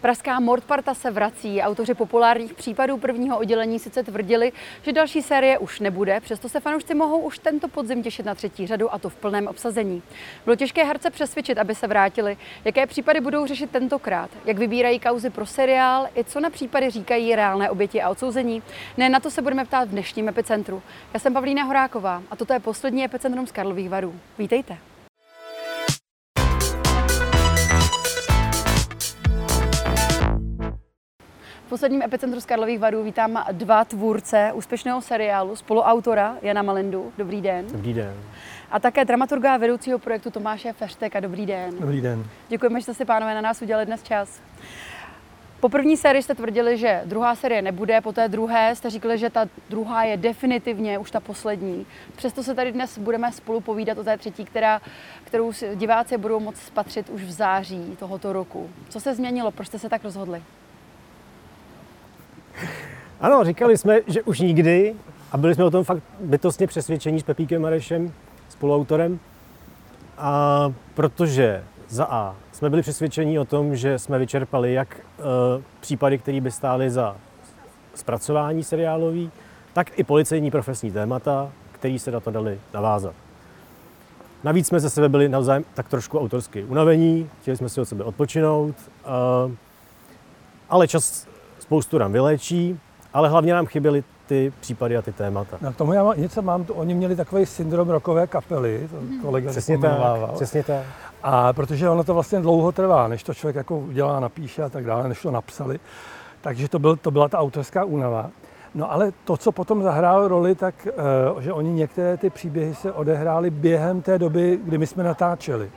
Pražská Mordparta se vrací. Autoři populárních případů prvního oddělení sice tvrdili, že další série už nebude, přesto se fanoušci mohou už tento podzim těšit na třetí řadu a to v plném obsazení. Bylo těžké herce přesvědčit, aby se vrátili. Jaké případy budou řešit tentokrát? Jak vybírají kauzy pro seriál? I co na případy říkají reálné oběti a odsouzení? Ne, na to se budeme ptát v dnešním epicentru. Já jsem Pavlína Horáková a toto je poslední epicentrum z Karlových varů. Vítejte. V posledním epicentru z Karlových varů vítám dva tvůrce úspěšného seriálu, spoluautora Jana Malindu. Dobrý den. Dobrý den. A také dramaturga a vedoucího projektu Tomáše Fešteka. Dobrý den. Dobrý den. Děkujeme, že jste si, pánové, na nás udělali dnes čas. Po první sérii jste tvrdili, že druhá série nebude, po té druhé jste říkali, že ta druhá je definitivně už ta poslední. Přesto se tady dnes budeme spolu povídat o té třetí, která, kterou diváci budou moct spatřit už v září tohoto roku. Co se změnilo? Proč jste se tak rozhodli? Ano, říkali jsme, že už nikdy a byli jsme o tom fakt bytostně přesvědčení s Pepíkem Marešem, spoluautorem. A protože za A jsme byli přesvědčení o tom, že jsme vyčerpali jak e, případy, které by stály za zpracování seriálový, tak i policejní profesní témata, které se na to dali navázat. Navíc jsme ze sebe byli navzájem tak trošku autorsky unavení, chtěli jsme si od sebe odpočinout, e, ale čas spoustu nám vyléčí, ale hlavně nám chyběly ty případy a ty témata. Na tomu já něco mám, to, oni měli takový syndrom rokové kapely, to Mhm. kolega Přesně tak, přesně tak. A protože ono to vlastně dlouho trvá, než to člověk jako udělá, napíše a tak dále, než to napsali. Takže to, byl, to byla ta autorská únava. No ale to, co potom zahrálo roli, tak uh, že oni některé ty příběhy se odehrály během té doby, kdy my jsme natáčeli.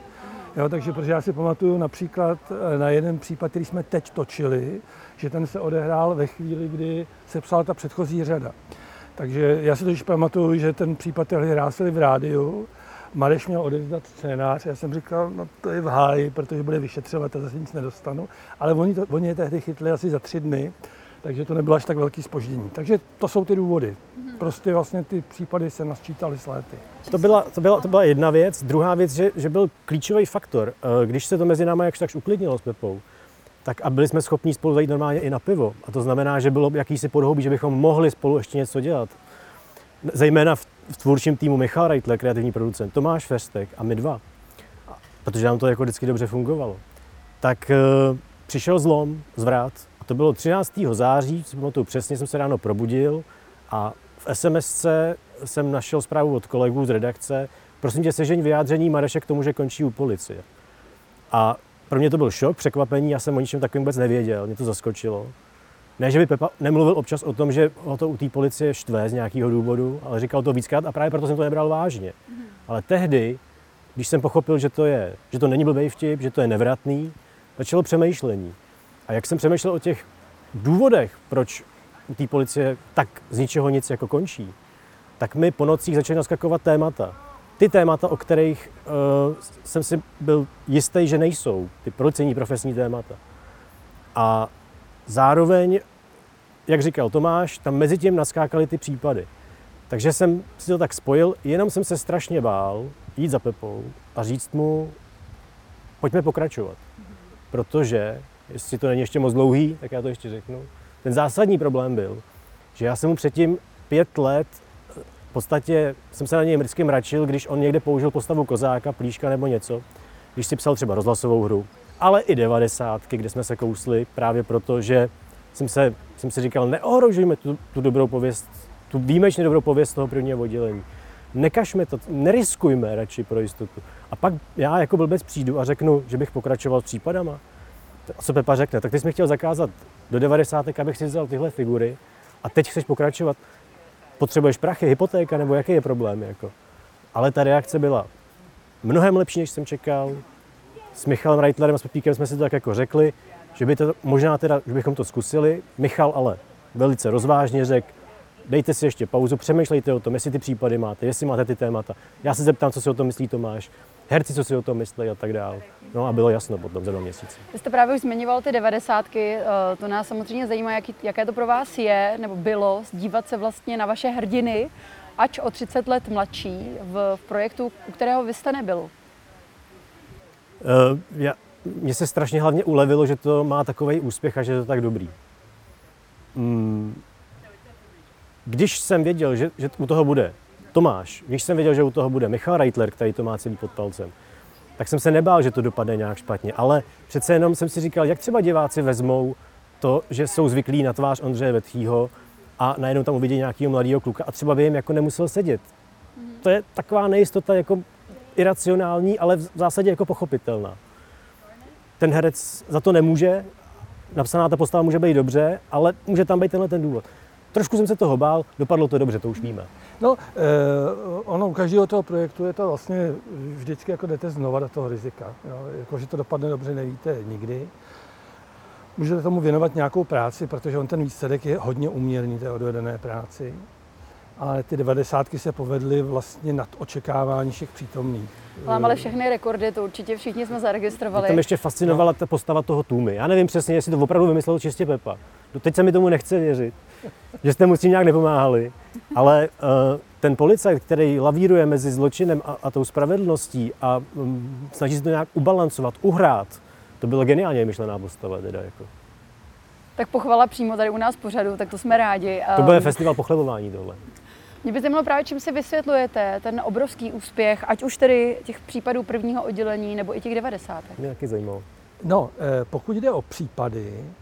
Jo, takže protože já si pamatuju například eh, na jeden případ, který jsme teď točili, že ten se odehrál ve chvíli, kdy se psala ta předchozí řada. Takže já si totiž pamatuju, že ten případ tehdy hrásili v rádiu, Mareš měl odevzdat scénář, já jsem říkal, no to je v háji, protože bude vyšetřovat a zase nic nedostanu. Ale oni, to, oni je tehdy chytli asi za tři dny, takže to nebylo až tak velký spoždění. Takže to jsou ty důvody. Prostě vlastně ty případy se nasčítaly s léty. To byla, to, byla, to byla jedna věc. Druhá věc, že, že byl klíčový faktor. Eh, Když se to mezi námi jakž takž uklidnilo s Pepou, tak a byli jsme schopni spolu zajít normálně i na pivo. A to znamená, že bylo jakýsi podhoubí, že bychom mohli spolu ještě něco dělat. Zejména v, v tvůrčím týmu Michal Reitler, kreativní producent, Tomáš Ferstek a my dva. Protože nám to jako vždycky dobře fungovalo. Tak e, přišel zlom, zvrat. To bylo 13. září, si pamatuju přesně, jsem se ráno probudil a v SMS jsem našel zprávu od kolegů z redakce, prosím tě, sežeň vyjádření Mareše k tomu, že končí u policie. A pro mě to byl šok, překvapení, já jsem o ničem takovým vůbec nevěděl, mě to zaskočilo. Ne, že by Pepa nemluvil občas o tom, že ho to u té policie štve z nějakého důvodu, ale říkal to víckrát a právě proto jsem to nebral vážně. Ale tehdy, když jsem pochopil, že to, je, že to není blbý vtip, že to je nevratný, začalo přemýšlení. A jak jsem přemýšlel o těch důvodech, proč u té policie tak z ničeho nic jako končí, tak mi po nocích začaly naskakovat témata. Ty témata, o kterých uh, jsem si byl jistý, že nejsou, ty policejní profesní témata. A zároveň, jak říkal Tomáš, tam mezi tím naskákaly ty případy. Takže jsem si to tak spojil, jenom jsem se strašně bál jít za Pepou a říct mu, pojďme pokračovat. Protože, jestli to není ještě moc dlouhý, tak já to ještě řeknu. Ten zásadní problém byl, že já jsem mu předtím pět let v podstatě jsem se na něj vždycky mračil, když on někde použil postavu kozáka, plíška nebo něco, když si psal třeba rozhlasovou hru, ale i devadesátky, kde jsme se kousli, právě proto, že jsem, se, jsem si říkal, neohrožujme tu, tu dobrou pověst, tu výjimečně dobrou pověst toho prvního oddělení. Nekažme to, neriskujme radši pro jistotu. A pak já jako blbec přijdu a řeknu, že bych pokračoval s případama. A co Pepa řekne? Tak ty jsi mi chtěl zakázat do 90. abych si vzal tyhle figury a teď chceš pokračovat. Potřebuješ prachy, hypotéka nebo jaký je problém? Jako? Ale ta reakce byla mnohem lepší, než jsem čekal. S Michalem Reitlerem a s Pepíkem jsme si to tak jako řekli, že by to možná teda, že bychom to zkusili. Michal ale velice rozvážně řekl, dejte si ještě pauzu, přemýšlejte o tom, jestli ty případy máte, jestli máte ty témata. Já se zeptám, co si o tom myslí Tomáš, herci, co si o tom myslí a tak dále. No a bylo jasno potom za dva měsíce. Vy jste právě už zmiňoval ty devadesátky, eh, to nás samozřejmě zajímá, jaký, jaké to pro vás je, nebo bylo, dívat se vlastně na vaše hrdiny, ač o 30 let mladší, v, v projektu, u kterého vy jste nebyl. Uh, já, mně se strašně hlavně ulevilo, že to má takový úspěch a že je to tak dobrý. Mm, když jsem věděl, že, že u toho bude Tomáš, když jsem věděl, že u toho bude Michal Reitler, který to má celý pod palcem, tak jsem se nebál, že to dopadne nějak špatně. Ale přece jenom jsem si říkal, jak třeba diváci vezmou to, že jsou zvyklí na tvář Ondřeje Vetchýho a najednou tam uvidí nějakého mladého kluka a třeba by jim jako nemusel sedět. To je taková nejistota jako iracionální, ale v zásadě jako pochopitelná. Ten herec za to nemůže, napsaná ta postava může být dobře, ale může tam být tenhle ten důvod. Trošku jsem se toho bál, dopadlo to dobře, to už víme. No, eh, ono u každého toho projektu je to vlastně vždycky jako jdete znova do toho rizika. Jo? Jako, že to dopadne dobře, nevíte nikdy. Můžete tomu věnovat nějakou práci, protože on ten výsledek je hodně uměrný té odvedené práci. Ale ty devadesátky se povedly vlastně nad očekávání všech přítomných. Lámali všechny rekordy, to určitě všichni jsme zaregistrovali. Mě tam ještě fascinovala ta postava toho Tůmy. Já nevím přesně, jestli to opravdu vymyslel čistě Pepa. Teď se mi tomu nechce věřit, že jste mu s tím nějak nepomáhali. Ale uh, ten policajt, který lavíruje mezi zločinem a, a tou spravedlností a um, snaží se to nějak ubalancovat, uhrát, to byla geniálně myšlená postava. Teda, jako. Tak pochvala přímo tady u nás pořadu, tak to jsme rádi. To bude festival pochlebování tohle. Mě by zajímalo právě, čím si vysvětlujete ten obrovský úspěch, ať už tedy těch případů prvního oddělení, nebo i těch devadesátek. Mě taky zajímalo. No, eh, pokud jde o případy, eh,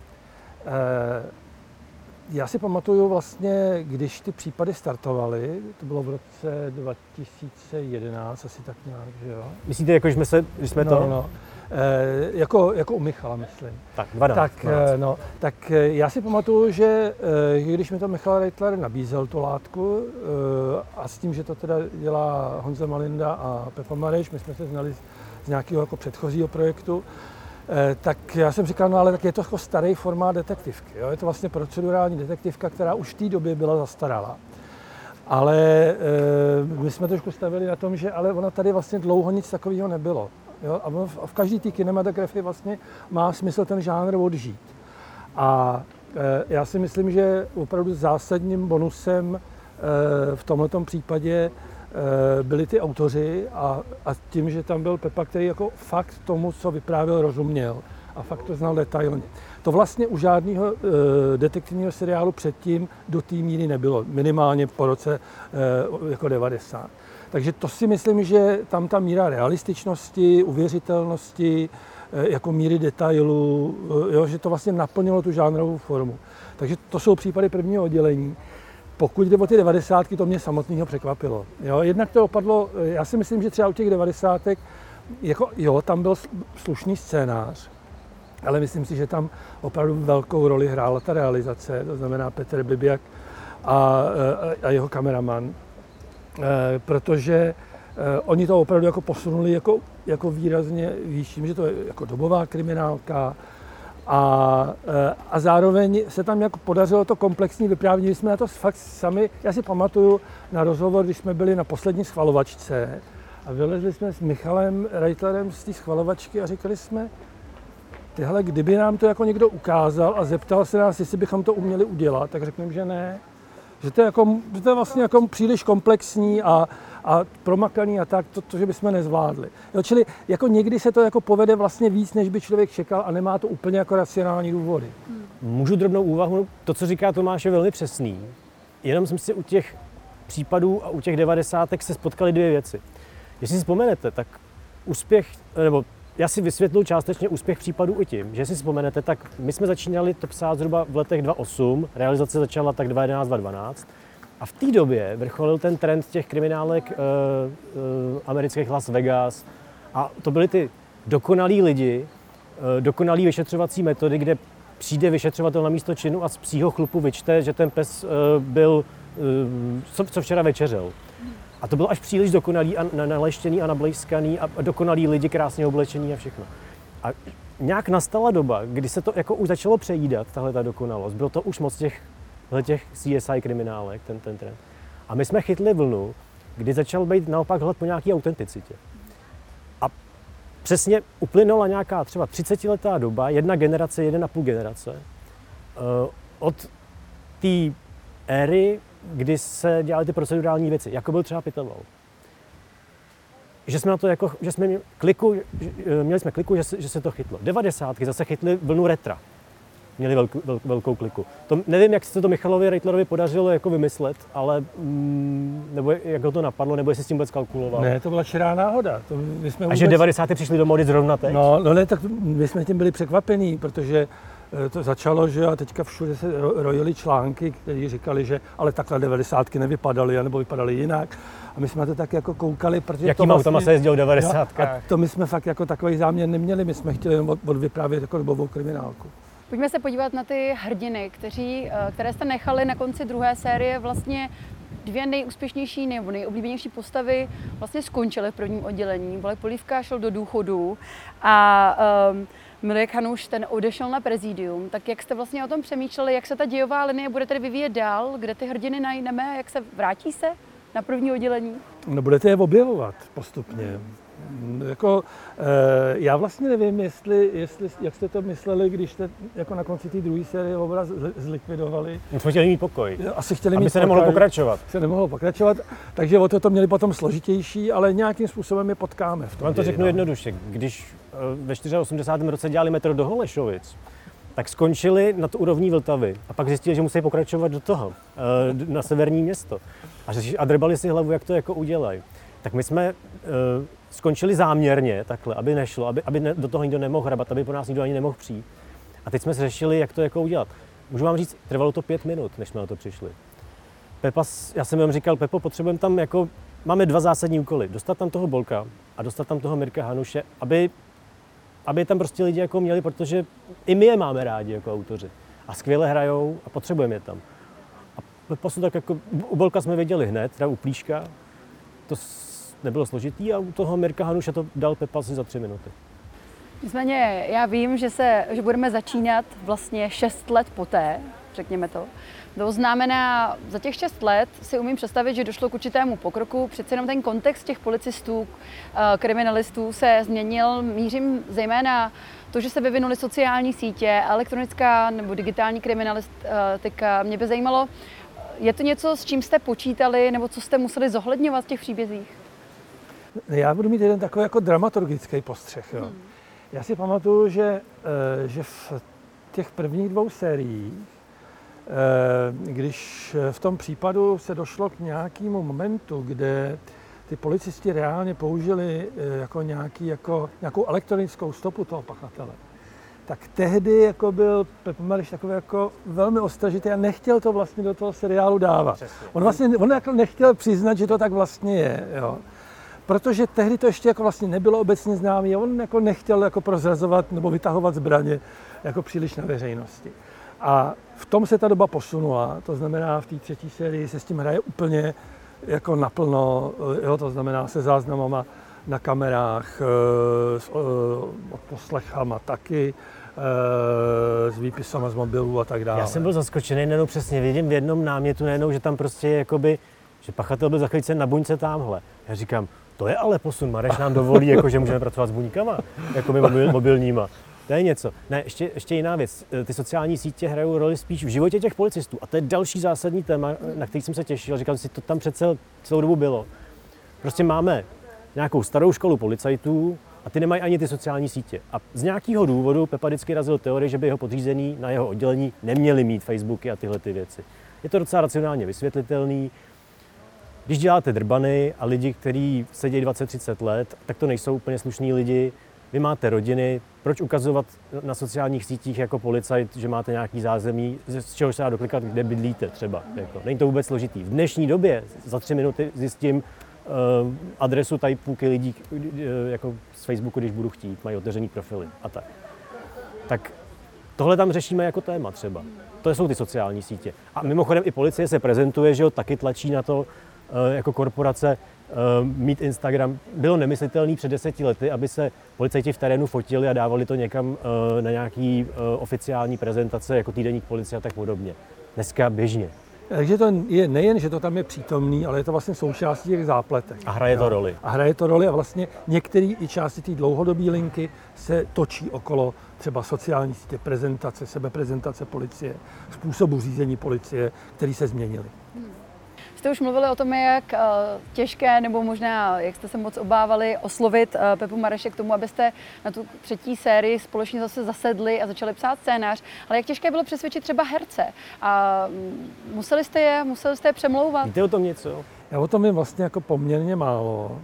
já si pamatuju vlastně, když ty případy startovaly, to bylo v roce 2011, asi tak nějak, že jo? Myslíte, jako, že jsme, se, že jsme no, to... No. E, jako, jako u Michala, myslím. Tak, 12, tak, 12. Eh, no, tak eh, já si pamatuju, že když mi to Michal Reitler nabízel tu látku a s tím, že to teda dělá Honza Malinda a Pepa Mareš, my jsme se znali z nějakého jako předchozího projektu, Eh, tak já jsem říkal, no ale tak je to jako starý formát detektivky. Jo? Je to vlastně procedurální detektivka, která už v té době byla zastarala. Ale e, my jsme trošku stavili na tom, že ale ona tady vlastně dlouho nic takového nebylo. Jo? A v, v každé té kinematografii vlastně má smysl ten žánr odžít. A e, já si myslím, že opravdu zásadním bonusem e, v tomto případě Eh, byli ty autoři a, a tím, že tam byl Pepa, který jako fakt tomu, co vyprávěl, rozuměl a fakt to znal detailně. To vlastně u žádného e, detektivního seriálu předtím do té míry nebylo, minimálně po roce e, jako 90. Takže to si myslím, že tam ta míra realističnosti, uvěřitelnosti, e, jako míry detailu, e, jo, že to vlastně naplnilo tu žánrovou formu. Takže to jsou případy prvního oddělení. Pokud jde o ty devadesátky, to mě samotného překvapilo. Jo, jednak to opadlo, já si myslím, že třeba u těch devadesátek, jako, jo, tam byl slušný scénář, ale myslím si, že tam opravdu velkou roli hrála ta realizace, to znamená Petr Bibiak a, a, a jeho kameraman, e, protože oni to opravdu jako posunuli jako, jako výrazně výš, že to je jako dobová kriminálka, a, e, a zároveň se tam jako podařilo to komplexní vyprávění. My jsme na to fakt sami, já si pamatuju na rozhovor, když jsme byli na poslední schvalovačce a vylezli jsme s Michalem Reitlerem z té schvalovačky a říkali jsme, tyhle, kdyby nám to jako někdo ukázal a zeptal se nás, jestli bychom to uměli udělat, tak řekneme, že ne. Že to je, jako, že to je vlastně jako příliš komplexní a, a promakaný a tak, to, to že bychom nezvládli. Jo, čili jako někdy se to jako povede vlastně víc, než by člověk čekal a nemá to úplně jako racionální důvody. Můžu drobnou úvahu, to, co říká Tomáš, je velmi přesný. Jenom jsem si u těch případů a u těch devadesátek se spotkaly dvě věci. Jestli si vzpomenete, tak úspěch, nebo já si vysvětlu částečně úspěch případů i tím, že si vzpomenete, tak my jsme začínali to psát zhruba v letech 2008, realizace začala tak 2011, 2012 a v té době vrcholil ten trend těch kriminálek uh, uh, amerických Las Vegas. A to byly ty dokonalí lidi, uh, dokonalý vyšetřovací metody, kde přijde vyšetřovatel na místo činu a z psího chlupu vyčte, že ten pes uh, byl, uh, co, co včera večeřel. A to bylo až příliš dokonalý a naleštěný a nablejskaný a dokonalý lidi krásně oblečení a všechno. A nějak nastala doba, kdy se to jako už začalo přejídat, tahle ta dokonalost. Bylo to už moc těch těch CSI kriminálek, ten, ten trend. A my jsme chytli vlnu, kdy začal být naopak hled po nějaké autenticitě. A přesně uplynula nějaká třeba 30-letá doba, jedna generace, jeden a půl generace, eh, od té éry, kdy se dělaly ty procedurální věci, jako byl třeba Pitoval. že jsme na to jako, že jsme měli kliku, měli jsme kliku, že se, že se to chytlo. 90. zase chytli vlnu retra. Měli velkou, vel, velkou kliku. To, nevím, jak se to Michalovi Reitlerovi podařilo jako vymyslet, ale mm, nebo jak ho to napadlo, nebo jestli s tím vůbec kalkuloval. Ne, to byla čirá náhoda. To my jsme A vůbec... že 90. přišli do mody zrovna teď? No, no ne, tak my jsme tím byli překvapení, protože to začalo, že a teďka všude se rojily články, které říkali, že ale takhle 90 nevypadaly, nebo vypadaly jinak. A my jsme to tak jako koukali, protože Jakým to vlastně, se jezdil 90 no, a to my jsme fakt jako takový záměr neměli, my jsme chtěli od, odvyprávět jako dobovou kriminálku. Pojďme se podívat na ty hrdiny, kteří, eh, které jste nechali na konci druhé série vlastně dvě nejúspěšnější nebo nejoblíbenější postavy vlastně skončily v prvním oddělení. Volek Polívka šel do důchodu a um, Milek Hanuš ten odešel na prezidium, tak jak jste vlastně o tom přemýšleli, jak se ta dějová linie bude tedy vyvíjet dál, kde ty hrdiny najdeme, jak se vrátí se na první oddělení? No budete je objevovat postupně. Jako, e, já vlastně nevím, jestli, jestli, jak jste to mysleli, když jste jako na konci té druhé série obraz zlikvidovali. My jsme chtěli mít pokoj. Asi chtěli Aby mít se nemohlo pokračovat. Se nemohlo pokračovat, takže o to to měli potom složitější, ale nějakým způsobem je potkáme. V tom Vám to řeknu no. jednoduše. Když ve 84. roce dělali metro do Holešovic, tak skončili nad úrovní Vltavy a pak zjistili, že musí pokračovat do toho, eh, na severní město. A, a drbali si hlavu, jak to jako udělají. Tak my jsme uh, skončili záměrně takhle, aby nešlo, aby, aby ne, do toho nikdo nemohl hrabat, aby po nás nikdo ani nemohl přijít. A teď jsme řešili, jak to jako udělat. Můžu vám říct, trvalo to pět minut, než jsme na to přišli. Pepa, já jsem vám říkal, Pepo, potřebujeme tam jako, máme dva zásadní úkoly. Dostat tam toho Bolka a dostat tam toho Mirka Hanuše, aby aby tam prostě lidi jako měli, protože i my je máme rádi jako autoři. A skvěle hrajou a potřebujeme je tam. A posud tak jako, u Bolka jsme věděli hned, teda u Plíška, to nebylo složitý a u toho Mirka Hanuše to dal Pepa si za tři minuty. Nicméně já vím, že, se, že budeme začínat vlastně šest let poté, řekněme to. To znamená, za těch šest let si umím představit, že došlo k určitému pokroku. Přece jenom ten kontext těch policistů, eh, kriminalistů se změnil. Mířím zejména to, že se vyvinuly sociální sítě, elektronická nebo digitální kriminalistika. Mě by zajímalo, je to něco, s čím jste počítali nebo co jste museli zohledňovat v těch příbězích? Já budu mít jeden takový jako dramaturgický postřeh. Jo. Hmm. Já si pamatuju, že, eh, že v těch prvních dvou sériích Eh, když v tom případu se došlo k nějakému momentu, kde ty policisti reálně použili eh, jako, nějaký, jako nějakou elektronickou stopu toho pachatele, tak tehdy jako byl Pep Mališ takový jako velmi ostražitý a nechtěl to vlastně do toho seriálu dávat. On vlastně on jako nechtěl přiznat, že to tak vlastně je. Jo. Protože tehdy to ještě jako vlastně nebylo obecně známé a on jako nechtěl jako prozrazovat nebo vytahovat zbraně jako příliš na veřejnosti. A v tom se ta doba posunula, to znamená v té třetí sérii se s tím hraje úplně jako naplno, jo, to znamená se záznamama na kamerách, eh, s eh, poslechama taky, eh, s výpisama z mobilů a tak dále. Já jsem byl zaskočený, nejenom přesně vidím v jednom námětu, nejenom, že tam prostě je jakoby, že pachatel byl zachycen na buňce tamhle. Já říkám, to je ale posun, Mareš nám dovolí, jako, že můžeme pracovat s buňkama, jako mobil, mobilníma. To je něco. Ne, ještě, ještě jiná věc. Ty sociální sítě hrajou roli spíš v životě těch policistů. A to je další zásadní téma, na který jsem se těšil. Říkal si, to tam přece celou dobu bylo. Prostě máme nějakou starou školu policajtů a ty nemají ani ty sociální sítě. A z nějakého důvodu Pepa vždycky razil teorii, že by jeho podřízení na jeho oddělení neměli mít Facebooky a tyhle ty věci. Je to docela racionálně vysvětlitelný. Když děláte drbany a lidi, kteří sedí 20-30 let, tak to nejsou úplně slušní lidi, vy máte rodiny, proč ukazovat na sociálních sítích jako policajt, že máte nějaký zázemí, z čeho se dá doklikat, kde bydlíte třeba. Jako. Není to vůbec složitý. V dnešní době za tři minuty zjistím uh, adresu tady půlky lidí uh, jako z Facebooku, když budu chtít, mají otevřený profily a tak. Tak tohle tam řešíme jako téma třeba. To jsou ty sociální sítě. A mimochodem i policie se prezentuje, že jo, taky tlačí na to, jako korporace, Eh, mít Instagram. Bylo nemyslitelné před deseti lety, aby se policajti v terénu fotili a dávali to někam eh, na nějaký eh, oficiální prezentace, jako týdenník policie a tak podobně. Dneska běžně. Takže to je nejen, že to tam je přítomný, ale je to vlastně součástí těch zápletek. A hraje to roli. A hraje to roli a vlastně některé i části té dlouhodobé linky se točí okolo třeba sociální sítě, prezentace, sebeprezentace policie, způsobu řízení policie, který se změnily. Jste už mluvili o tom, jak těžké nebo možná, jak jste se moc obávali oslovit Pepu Mareše k tomu, abyste na tu třetí sérii společně zase zasedli a začali psát scénář. Ale jak těžké bylo přesvědčit třeba herce? A mm, museli jste je, museli jste je přemlouvat? Víte o tom něco? Já o tom je vlastně jako poměrně málo.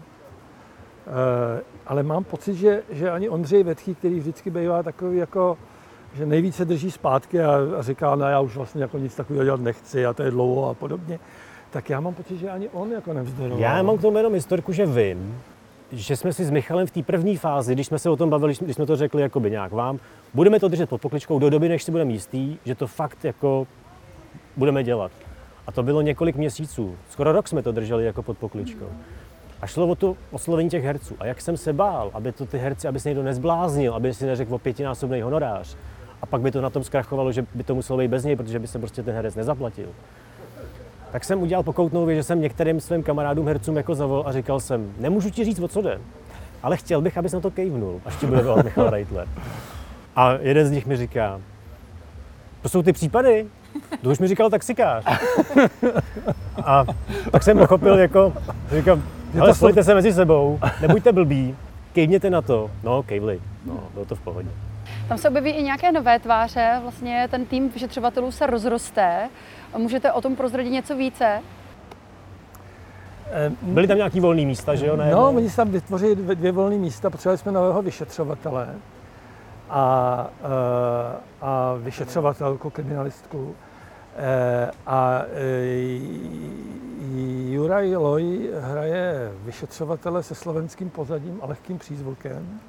E, ale mám pocit, že, že ani Ondřej Vetchý, který vždycky bývá takový jako že nejvíce drží zpátky a, a říká, ne, já už vlastně jako nic takového dělat nechci a to je dlouho a podobně, tak já mám pocit, že ani on jako nevzdoroval. Já mám k tomu jenom historku, že vím, že jsme si s Michalem v té první fázi, když jsme se o tom bavili, když jsme to řekli jakoby nějak vám, budeme to držet pod pokličkou do doby, než si budeme jistý, že to fakt jako budeme dělat. A to bylo několik měsíců. Skoro rok jsme to drželi jako pod pokličkou. A šlo o to oslovení těch herců. A jak jsem se bál, aby to ty herci, aby se někdo nezbláznil, aby si neřekl o pětinásobný honorář. A pak by to na tom zkrachovalo, že by to muselo být bez něj, protože by se prostě ten herec nezaplatil. Tak jsem udělal pokoutnou věc, že jsem některým svým kamarádům hercům jako zavolal a říkal jsem, nemůžu ti říct, o co jde, ale chtěl bych, abys na to kejvnul, až ti bude volat Michal Reitler. A jeden z nich mi říká, to jsou ty případy, to už mi říkal taxikář. A tak jsem pochopil, jako, říkám, ale spojte se mezi sebou, nebuďte blbí, kejvněte na to. No, kejvli, no, bylo to v pohodě. Tam se objeví i nějaké nové tváře, vlastně ten tým vyšetřovatelů se rozroste. Můžete o tom prozradit něco více? Byly tam nějaký volné místa, že jo? Ne, no, oni tam vytvořili dvě volné místa, potřebovali jsme nového vyšetřovatele a, eh, a vyšetřovatelku, kriminalistku. Eh, a eh, Juraj Loj hraje vyšetřovatele se slovenským pozadím a lehkým přízvukem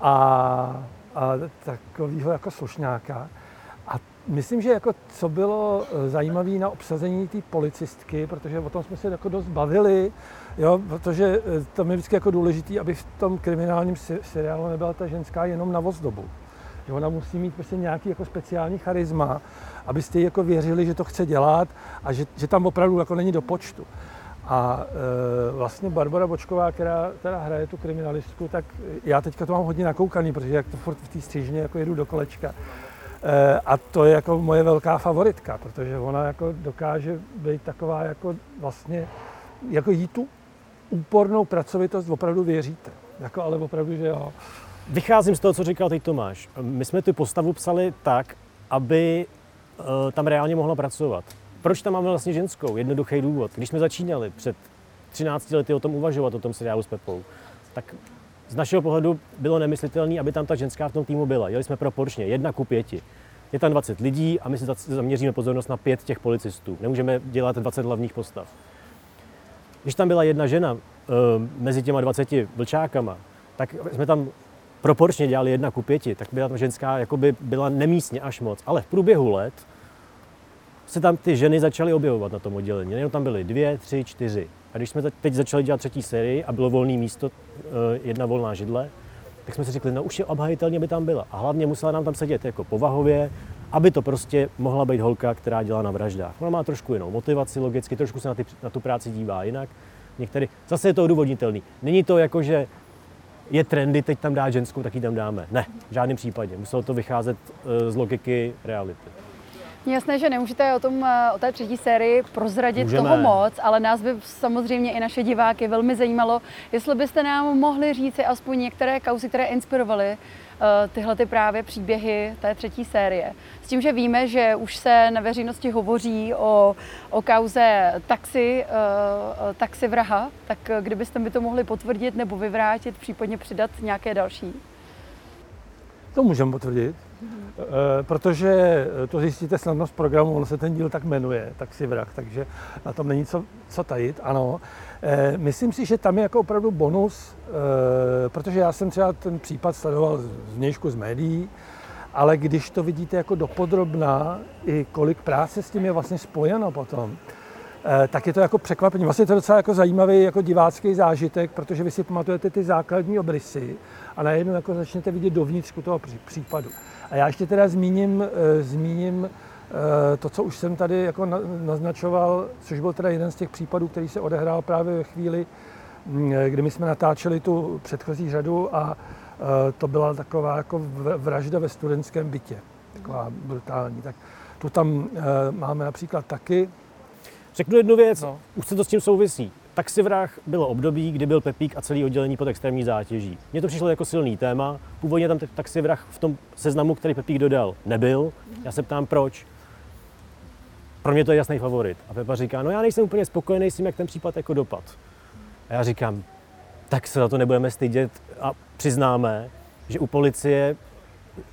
a, a takovýho jako slušňáka. Myslím, že jako co bylo zajímavé na obsazení té policistky, protože o tom jsme se jako dost bavili, jo, protože to je vždycky jako důležité, aby v tom kriminálním seriálu nebyla ta ženská jenom na dobu. Že ona musí mít prostě nějaký jako speciální charisma, abyste jí jako věřili, že to chce dělat a že, že tam opravdu jako není do počtu. A e, vlastně Barbara Bočková, která, která hraje tu kriminalistku, tak já teďka to mám hodně nakoukaný, protože jak to furt v té střížně jako jedu do kolečka. E, a to je jako moje velká favoritka, protože ona jako dokáže být taková jako vlastně, jako jí tu úpornou pracovitost opravdu věříte. Jako ale opravdu, že jo. Vycházím z toho, co říkal teď Tomáš. My jsme tu postavu psali tak, aby uh, tam reálně mohla pracovat. Proč tam máme vlastně ženskou? Jednoduchý důvod. Když jsme začínali před 13 lety o tom uvažovat, o tom seriálu s Pepou, tak z našeho pohledu bylo nemyslitelné, aby tam ta ženská v tom týmu byla. Jeli jsme proporčně, jedna ku pěti. Je tam 20 lidí a my si zaměříme pozornost na pět těch policistů. Nemůžeme dělat 20 hlavních postav. Když tam byla jedna žena uh, mezi těma 20 vlčákama, tak jsme tam proporčně dělali jedna ku pěti, tak byla tam ženská jakoby byla nemístně až moc. Ale v průběhu let se tam ty ženy začaly objevovat na tom oddělení. Jenom tam byly dvě, tři, čtyři. A když jsme teď začali dělat třetí sérii a bylo volné místo, eh, jedna volná židle, tak jsme si řekli, no už je obhajitelně, aby tam byla. A hlavně musela nám tam sedět jako povahově, aby to prostě mohla být holka, která dělá na vraždách. Ona má trošku jinou motivaci logicky, trošku se na, ty, na tu práci dívá jinak. Některý, zase je to odůvodnitelný. Není to jako, že je trendy teď tam dát ženskou, tak ji tam dáme. Ne, v žádném případě. Muselo to vycházet eh, z logiky reality. Jasné, že nemůžete o, tom, eh, o té třetí sérii prozradit Můžeme. toho moc, ale nás by samozřejmě i naše diváky velmi zajímalo, jestli byste nám mohli říci aspoň některé kauzy, které inspirovaly uh, tyhle ty právě příběhy té třetí série. S tím, že víme, že už se na veřejnosti hovoří o, o kauze taxi, uh, taxi vraha, tak kdybyste mi to mohli potvrdit nebo vyvrátit, případně přidat nějaké další? To můžeme potvrdit. Eh, protože to zjistíte snadno z programu, on se ten díl tak jmenuje, tak si vrah, takže na tom není co, co tajit, ano. Eh, myslím si, že tam je jako opravdu bonus, eh, protože já jsem třeba ten případ sledoval z vnějšku z médií, ale když to vidíte jako dopodrobná, i kolik práce s tím je vlastně spojeno potom, tak je to jako překvapení. Vlastně je to docela jako zajímavý jako divácký zážitek, protože vy si pamatujete ty základní obrysy a najednou jako začnete vidět dovnitř toho případu. A já ještě teda zmíním, eh, zmíním eh, to, co už jsem tady jako naznačoval, což byl teda jeden z těch případů, který se odehrál právě ve chvíli, mm, eh, kdy my jsme natáčeli tu předchozí řadu a to byla taková jako vražda ve studentském bytě, taková brutální. Tak tu tam máme například taky Řeknu jednu věc, No. už se to s tím souvisí. Taxivrah bylo období, kdy byl Pepík a celý oddělení pod extrémní zátěží. Mně to přišlo jako silný téma. Původně tam taxivrah v tom seznamu, který Pepík dodal, nebyl. Já se ptám, proč. Pro mě to je jasný favorit. A Pepa říká, no já nejsem úplně spokojený s tím, jak ten případ jako dopad. A já říkám, tak se za to nebudeme stydět a přiznáme, že u policie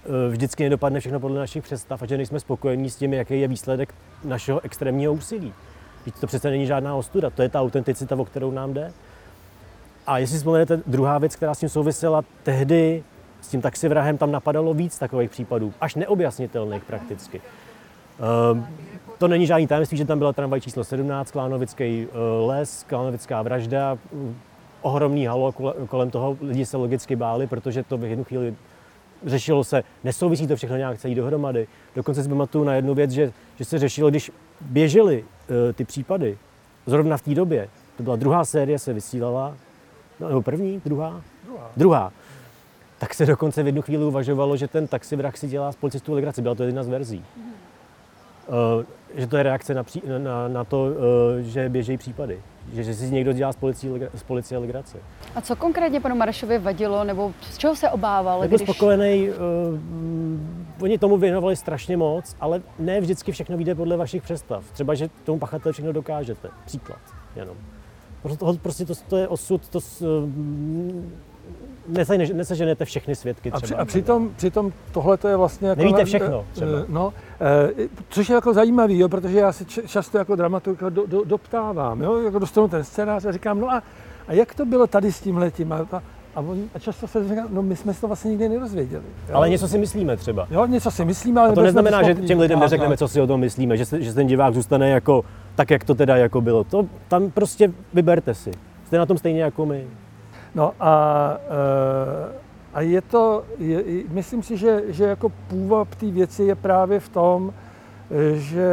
e, vždycky nedopadne všechno podle našich představ a že nejsme spokojení s tím, jaký je výsledek našeho extrémního úsilí. Víte, to přece není žádná ostuda, to je ta autenticita, o kterou nám jde. A jestli vzpomenete, druhá věc, která s tím souvisela, tehdy s tím taxivrahem tam napadalo víc takových případů, až neobjasnitelných prakticky. Ehm, to není žádný tajemství, že tam byla tramvaj číslo 17, Klánovický eh, les, Klánovická vražda, mm, ohromný halo kole- kolem toho, lidi se logicky báli, protože to v jednu chvíli řešilo se, nesouvisí to všechno nějak celý dohromady. Dokonce si pamatuju na jednu věc, že, že se řešilo, když běžely uh, ty případy, zrovna v té době, to byla druhá série, se vysílala, no, nebo první, druhá? Druhá. Druhá. Tak se dokonce v jednu chvíli uvažovalo, že ten taxivrah si dělá z policistů legraci. Byla to jedna z verzí. Uh, že to je reakce na, pří, na, na to, uh, že běžejí případy. Že, že si někdo dělá z policie, z policie legraci. A co konkrétně panu Marešovi vadilo, nebo z čeho se obával? Nebyl spokojený, uh, oni tomu věnovali strašně moc, ale ne vždycky všechno vyjde podle vašich představ. Třeba, že tomu pachateli všechno dokážete. Příklad jenom. Prostě, prostě to, to je osud, to neseženete všechny svědky A, třeba. při, a přitom, přitom tohle to je vlastně jako... Nevíte všechno eh, třeba. No, eh, což je jako zajímavý, jo, protože já se často jako dramaturg do, do, doptávám, jo, jako dostanu ten scénář a říkám, no a, a jak to bylo tady s tím letím? A, a, a, on, a často se říká, no my jsme se to vlastně nikdy nedozvěděli. Jo. Ale něco si myslíme třeba. Jo, něco si myslíme, ale A to neznamená, že těm lidem neřekneme, co si o tom myslíme, že, se, že ten divák zůstane jako tak, jak to teda jako bylo. To tam prostě vyberte si. Jste na tom stejně jako my. No a, eh, a je to, je, myslím si, že, že jako půvab té věci je právě v tom, eh, že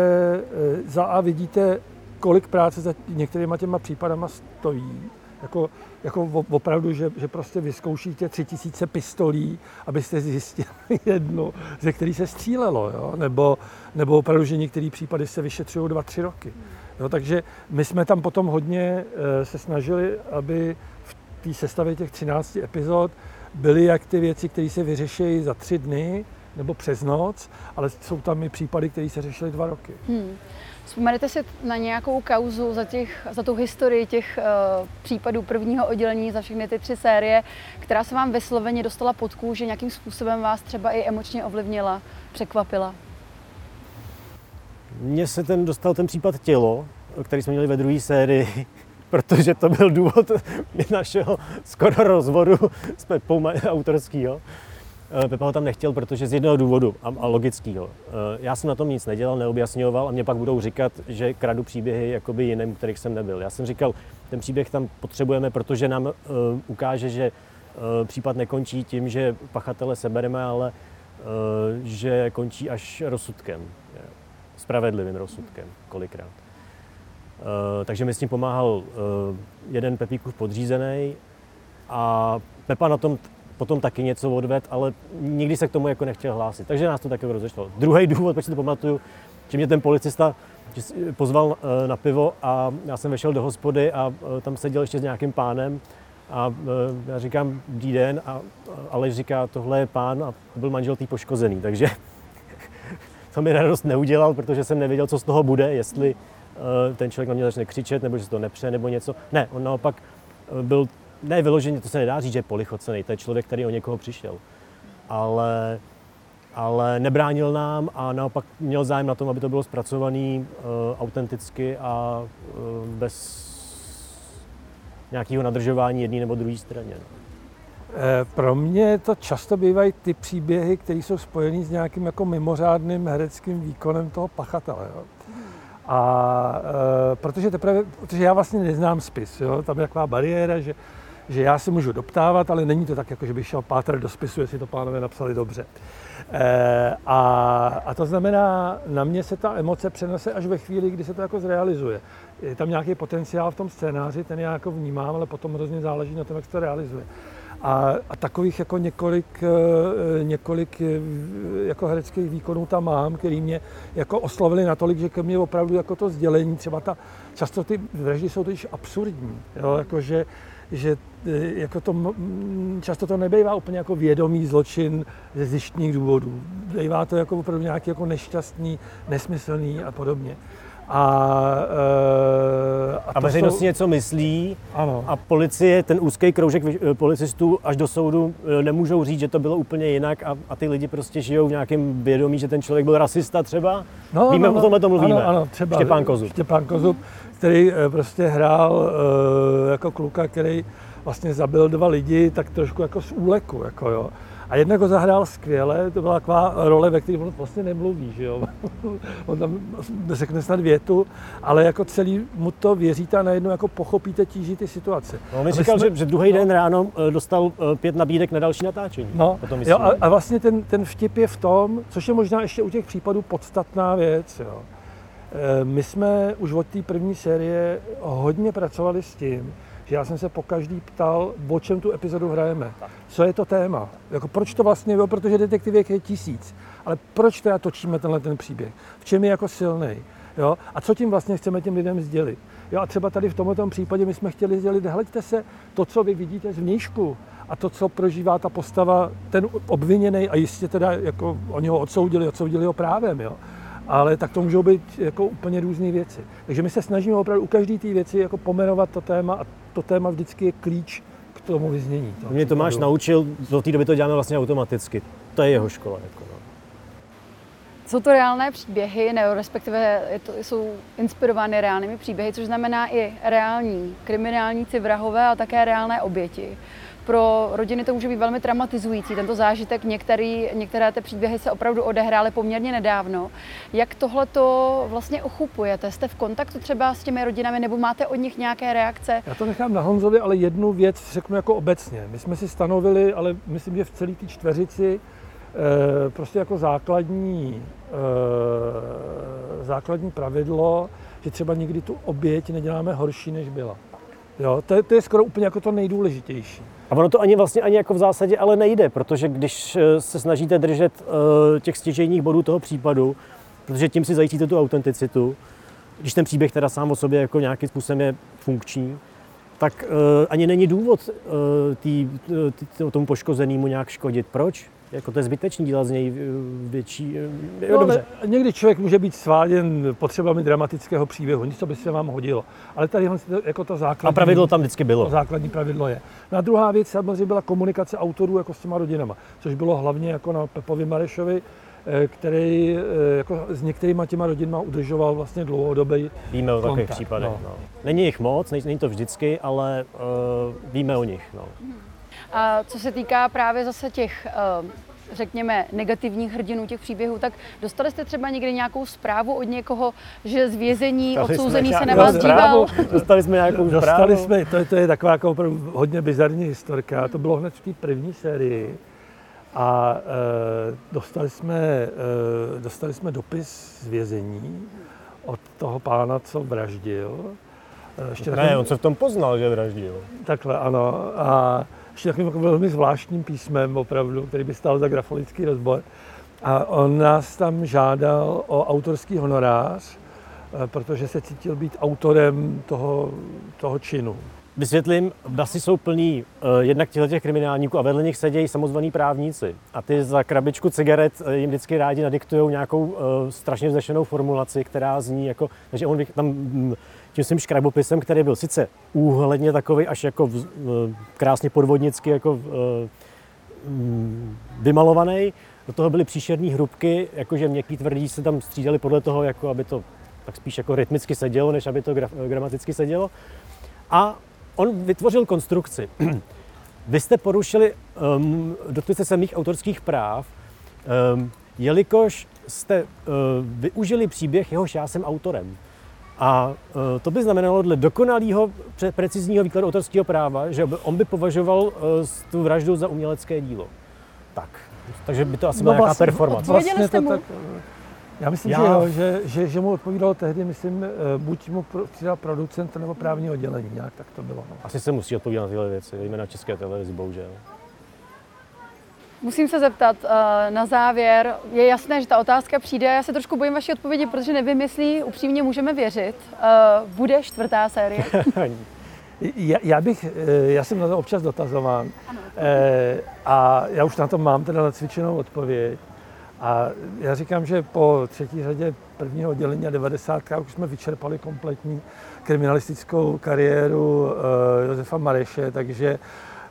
eh, za A vidíte, kolik práce za některýma těma případama stojí. Jako, jako opravdu, že, že prostě vyzkoušíte tři tisíce pistolí, abyste zjistili jednu, ze který se střílelo. Jo? Nebo, nebo opravdu, že některé případy se vyšetřují dva, tři roky. Jo? Takže my jsme tam potom hodně se snažili, aby té sestavě těch 13 epizod byly jak ty věci, které se vyřeší za tři dny nebo přes noc, ale jsou tam i případy, které se řešily dva roky. Hmm. Vzpomenete si na nějakou kauzu za, těch, za tu historii těch uh, případů prvního oddělení, za všechny ty tři série, která se vám vysloveně dostala pod kůži, nějakým způsobem vás třeba i emočně ovlivnila, překvapila? Mně se ten dostal ten případ tělo, který jsme měli ve druhé sérii, protože to byl důvod našeho skoro rozvodu s Pepou autorskýho. Eh, Pepa ho tam nechtěl, protože z jednoho důvodu a, logického. Eh, Já jsem na tom nic nedělal, neobjasňoval a mě pak budou říkat, že kradu příběhy jakoby jiným, kterých jsem nebyl. Já jsem říkal, ten příběh tam potřebujeme, protože nám uh, ukáže, že případ nekončí tím, že pachatele sebereme, ale že končí až rozsudkem. Spravedlivým rozsudkem, kolikrát. Uh, takže mi s tím pomáhal uh, jeden Pepíkův podřízený a Pepa na tom potom taky něco odved, ale nikdy se k tomu jako nechtěl hlásit. Takže nás to taky rozešlo. Druhý důvod, proč si to pamatuju, že mě ten policista si- pozval eh, na pivo a já jsem vešel do hospody a eh, tam seděl ještě s nějakým pánem a eh, já říkám dobrý den a Aleš říká, tohle je pán a byl manžel tý poškozený, takže to mi radost neudělal, protože jsem nevěděl, co z toho bude, jestli eh, ten člověk na mě začne křičet, nebo že se to nepře, nebo něco. Ne, on naopak eh, byl, ne vyloženě, to se nedá říct, že je polichocený, to je člověk, který o někoho přišel. Ale, ale nebránil nám a naopak měl zájem na tom, aby to bylo zpracované uh, autenticky a bez nějakého nadržování jedné nebo druhé straně. Eh, Pro mě to často bývají ty příběhy, které jsou spojené s nějakým jako mimořádným hereckým výkonem toho pachatele. Jo. A e, protože teprve, protože já vlastně neznám spis, jo, tam je taková bariéra, že, že já si můžu doptávat, ale není to tak, jako že bych šel pátrat do spisu, jestli to pánové napsali dobře. E, a, a to znamená, na mě se ta emoce přenese až ve chvíli, kdy se to jako zrealizuje. Je tam nějaký potenciál v tom scénáři, ten já jako vnímám, ale potom hrozně záleží na tom, jak se to realizuje. A, a takových jako několik, eh, několik eh, jako hereckých výkonů tam mám, který mě jako oslovili natolik, že ke mně opravdu jako to sdělení, třeba ta, často ty vraždy jsou totiž absurdní, jo, jako že, že eh, jako to, často to nebejvá úplně jako vědomý zločin ze zjištních důvodů. Bývá to jako opravdu nějaký jako nešťastný, nesmyslný a podobně. A, uh, a, a veřejnost jsou... něco myslí ano. a policie, ten úzký kroužek eh, policistů až do soudu eh, nemůžou říct, že to bylo úplně jinak a, a ty lidi prostě žijou v nějakém vědomí, že ten člověk byl rasista třeba. No, Víme, no, o tomhle to mluvíme. Ano, ano, třeba Štěpán Kozub. Štěpán Kozub, který prostě hrál jako kluka, který vlastně zabil dva lidi, tak trošku jako z úleku, jako jo. A jednak ho zahrál skvěle, to byla taková role, ve které on vlastně nemluví, že jo. on tam řekne snad větu, ale jako celý mu to věříte a najednou jako pochopíte tíží ty situace. No, on mi říkal, jsme... že, že druhý den ráno eh, dostal eh, pět nabídek na další natáčení. No, jo, a, a, vlastně ten, ten vtip je v tom, což je možná ještě u těch případů podstatná věc, jo. Eh, my jsme už od té první série hodně pracovali s tím, že já jsem se po každý ptal, o čem tu epizodu hrajeme. Co je to téma? Jako proč to vlastně, jo, protože detektivek je tisíc, ale proč teda točíme tenhle ten příběh? V čem je jako silný? Jo? A co tím vlastně chceme těm lidem sdělit? Jo, a třeba tady v tomto případě my jsme chtěli sdělit, hleďte se, to, co vy vidíte z vnějšku a to, co prožívá ta postava, ten obviněný a jistě teda jako oni ho odsoudili, odsoudili ho právem, jo ale tak to můžou být jako úplně různé věci. Takže my se snažíme opravdu u každé té věci jako pomenovat to téma a to téma vždycky je klíč k tomu vyznění. To Mě Tomáš naučil, do té doby to děláme vlastně automaticky. To je jeho škola. Jako no. Jsou to reálné příběhy, nebo respektive je to, jsou inspirovány reálnými příběhy, což znamená i reální kriminálníci, vrahové a také reálné oběti pro rodiny to může být velmi traumatizující. Tento zážitek, některý, některé ty příběhy se opravdu odehrály poměrně nedávno. Jak tohle to vlastně ochupujete? Jste v kontaktu třeba s těmi rodinami nebo máte od nich nějaké reakce? Já to nechám na Honzovi, ale jednu věc řeknu jako obecně. My jsme si stanovili, ale myslím, že v celé té čtveřici eh, prostě jako základní, eh, základní pravidlo, že třeba nikdy tu oběť neděláme horší, než byla. Jo, to, je, to je skoro úplně jako to nejdůležitější. A ono to ani vlastně ani jako v zásadě ale nejde, protože když eh, se snažíte držet uh, těch stěžejních bodů toho případu, protože tím si zajistíte tu autenticitu, když ten příběh teda sám o sobě jako nějakým způsobem je funkční, tak uh, ani není důvod uh, tý, tý, tomu poškozenému nějak škodit. Proč? Jako to je zbytečný dělat z něj větší... Jo, no, dobře. Někdy člověk může být sváděn potřebami dramatického příběhu, nic, co by se vám hodilo. Ale tady jako to základní... A pravidlo tam vždycky bylo. To základní pravidlo je. No a druhá věc samozřejmě byla komunikace autorů jako s těma rodinama, což bylo hlavně jako na Pepovi Marešovi, eh, který eh, jako s některýma těma rodinama udržoval vlastně dlouhodobý Víme o takových případech. No. No. Není jich moc, není to vždycky, ale uh, víme o nich. No. A co se týká právě zase těch uh, řekněme, negativních hrdinů těch příběhů, tak dostali jste třeba někdy nějakou zprávu od někoho, že z vězení dostali odsouzený se na vás díval? Dostali jsme nějakou zprávu. Dostali jsme, to, to je taková jako hodně bizarní historka, to bylo hned v té první sérii. A e, dostali, jsme, e, dostali jsme dopis z vězení od toho pána, co vraždil. E, ještě ne, takovým, on se v tom poznal, že vraždil. Takhle, ano. A ještě takovým jako velmi zvláštním písmem opravdu, který by stál za grafolický rozbor. A on nás tam žádal o autorský honorář, eh, protože se cítil být autorem toho, toho činu. Vysvětlím, basy jsou plný uh, jednak těch kriminálníků a vedle nich sedějí samozvaní právníci. A ty za krabičku cigaret uh, jim vždycky rádi nadiktují nějakou uh, strašně vznešenou formulaci, která zní jako, takže on tam mm, tím svým škrabopisem, který byl sice úhledně takový až jako v, krásně podvodnicky jako mm, vymalovaný, do toho byly příšerní hrubky, jakože měkký tvrdí se tam střídali podle toho, jako aby to tak spíš jako rytmicky sedělo, než aby to graf, gramaticky sedělo. A on vytvořil konstrukci. Vy jste porušili, um, dotkli se mých autorských práv, um, jelikož jste uh, využili příběh, jehož já jsem autorem. A uh, to by znamenalo dle dokonalého precizního výkladu autorského práva, že on by považoval uh, tu vraždu za umělecké dílo. Tak, takže by to asi byla no, nějaká vlastně, performance. Vlastně to tak, Já myslím, Já... že jo, že, že, že mu odpovídalo tehdy, myslím, eh, buď mu přidal producent nebo právní oddělení, nějak tak to bylo. No. Asi se musí odpovídat na tyhle věci, jména České televizi, bohužel. Musím se zeptat uh, na závěr. Je jasné, že ta otázka přijde. Já se trošku bojím vaší odpovědi, protože nevím, jestli upřímně můžeme věřit. Uh, bude čtvrtá série? já, já, bych, já jsem na to občas dotazován. Ano. A já už na to mám teda nacvičenou odpověď. A já říkám, že po třetí řadě prvního oddělení a 90. už jsme vyčerpali kompletní kriminalistickou kariéru uh, Josefa Mareše, takže,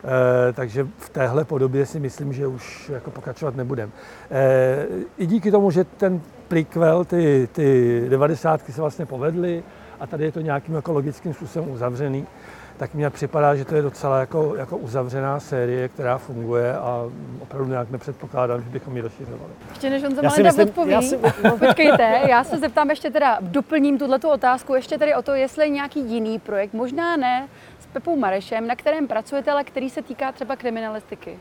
uh, takže v téhle podobě si myslím, že už jako pokračovat nebudeme. Uh, I díky tomu, že ten prequel, ty, ty 90. se vlastně povedly a tady je to nějakým jako logickým způsobem uzavřený, tak mně připadá, že to je docela jako, jako uzavřená série, která funguje a opravdu nějak nepředpokládám, že bychom ji rozšiřovali. Ještě než on za Malina odpoví, já si... počkejte, já se zeptám ještě teda, doplním tuto otázku, ještě tedy o to, jestli je nějaký jiný projekt, možná ne s Pepou Marešem, na kterém pracujete, ale který se týká třeba kriminalistiky.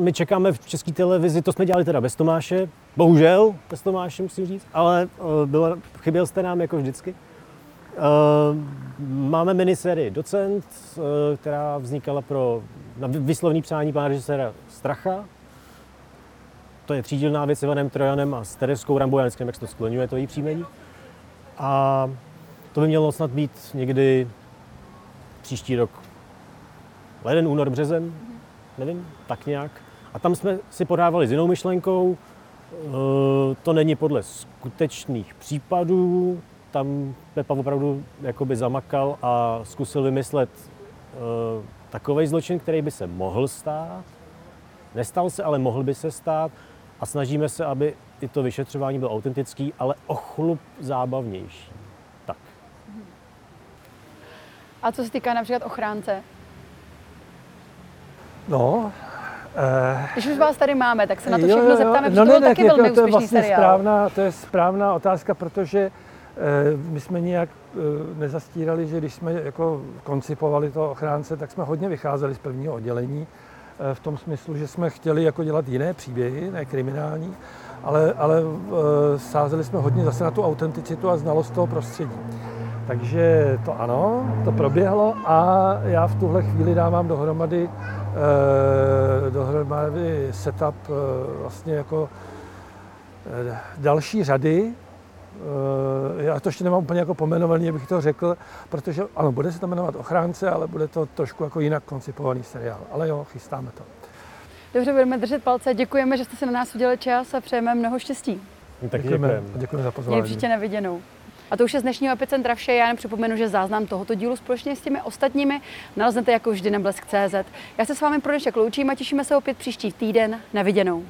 My čekáme v české televizi, to jsme dělali teda bez Tomáše, bohužel bez Tomáše musím říct, ale eh, bylo, chyběl jste nám jako vždycky. Uh, máme minisérii Docent, uh, která vznikala pro na vyslovný přání pana režiséra Stracha. To je třídílná věc s Ivanem Trojanem a s Tereskou Rambou, já nevím, jak se to skloňuje, to její příjmení. A to by mělo snad být někdy příští rok. Leden, únor, březen, nevím, tak nějak. A tam jsme si podávali s jinou myšlenkou. Uh, to není podle skutečných případů, tam Pepa opravdu jakoby zamakal a zkusil vymyslet uh, takový zločin, který by se mohl stát. Nestal se, ale mohl by se stát. A snažíme se, aby i to vyšetřování bylo autentický, ale o chlup zábavnější. Tak. A co se týká například ochránce? No, Uh, Když už vás tady máme, tak se na to všechno jo, jo, zeptáme, protože no, to byl ne, taky velmi to, to je vlastně seriál. Správná, to je správná otázka, protože Eh, my jsme nijak eh, nezastírali, že když jsme jako koncipovali to ochránce, tak jsme hodně vycházeli z prvního oddělení eh, v tom smyslu, že jsme chtěli jako dělat jiné příběhy, ne kriminální, ale, ale sázeli jsme hodně zase na tu autenticitu a znalost toho prostředí. Takže to ano, to proběhlo a já v tuhle chvíli dávám dohromady, dohromady setup vlastně jako další řady Eh, já to ještě nemám úplně jako pomenovaný, abych to řekl, protože ano, bude se to jmenovat Ochránce, ale bude to trošku jako jinak koncipovaný seriál. Ale jo, chystáme to. Dobře, budeme držet palce. Děkujeme, že jste si na nás udělali čas a přejeme mnoho štěstí. Tak děkujeme. Děkujeme za pozvání. Příště neviděnou. A to už je z dnešního Epicentra vše. Já jen připomenu, že záznam tohoto dílu společně s těmi ostatními naleznete jako vždy na blesk.cz. Já se s vámi pro dnešek loučím a těšíme se opět příští týden. Na viděnou.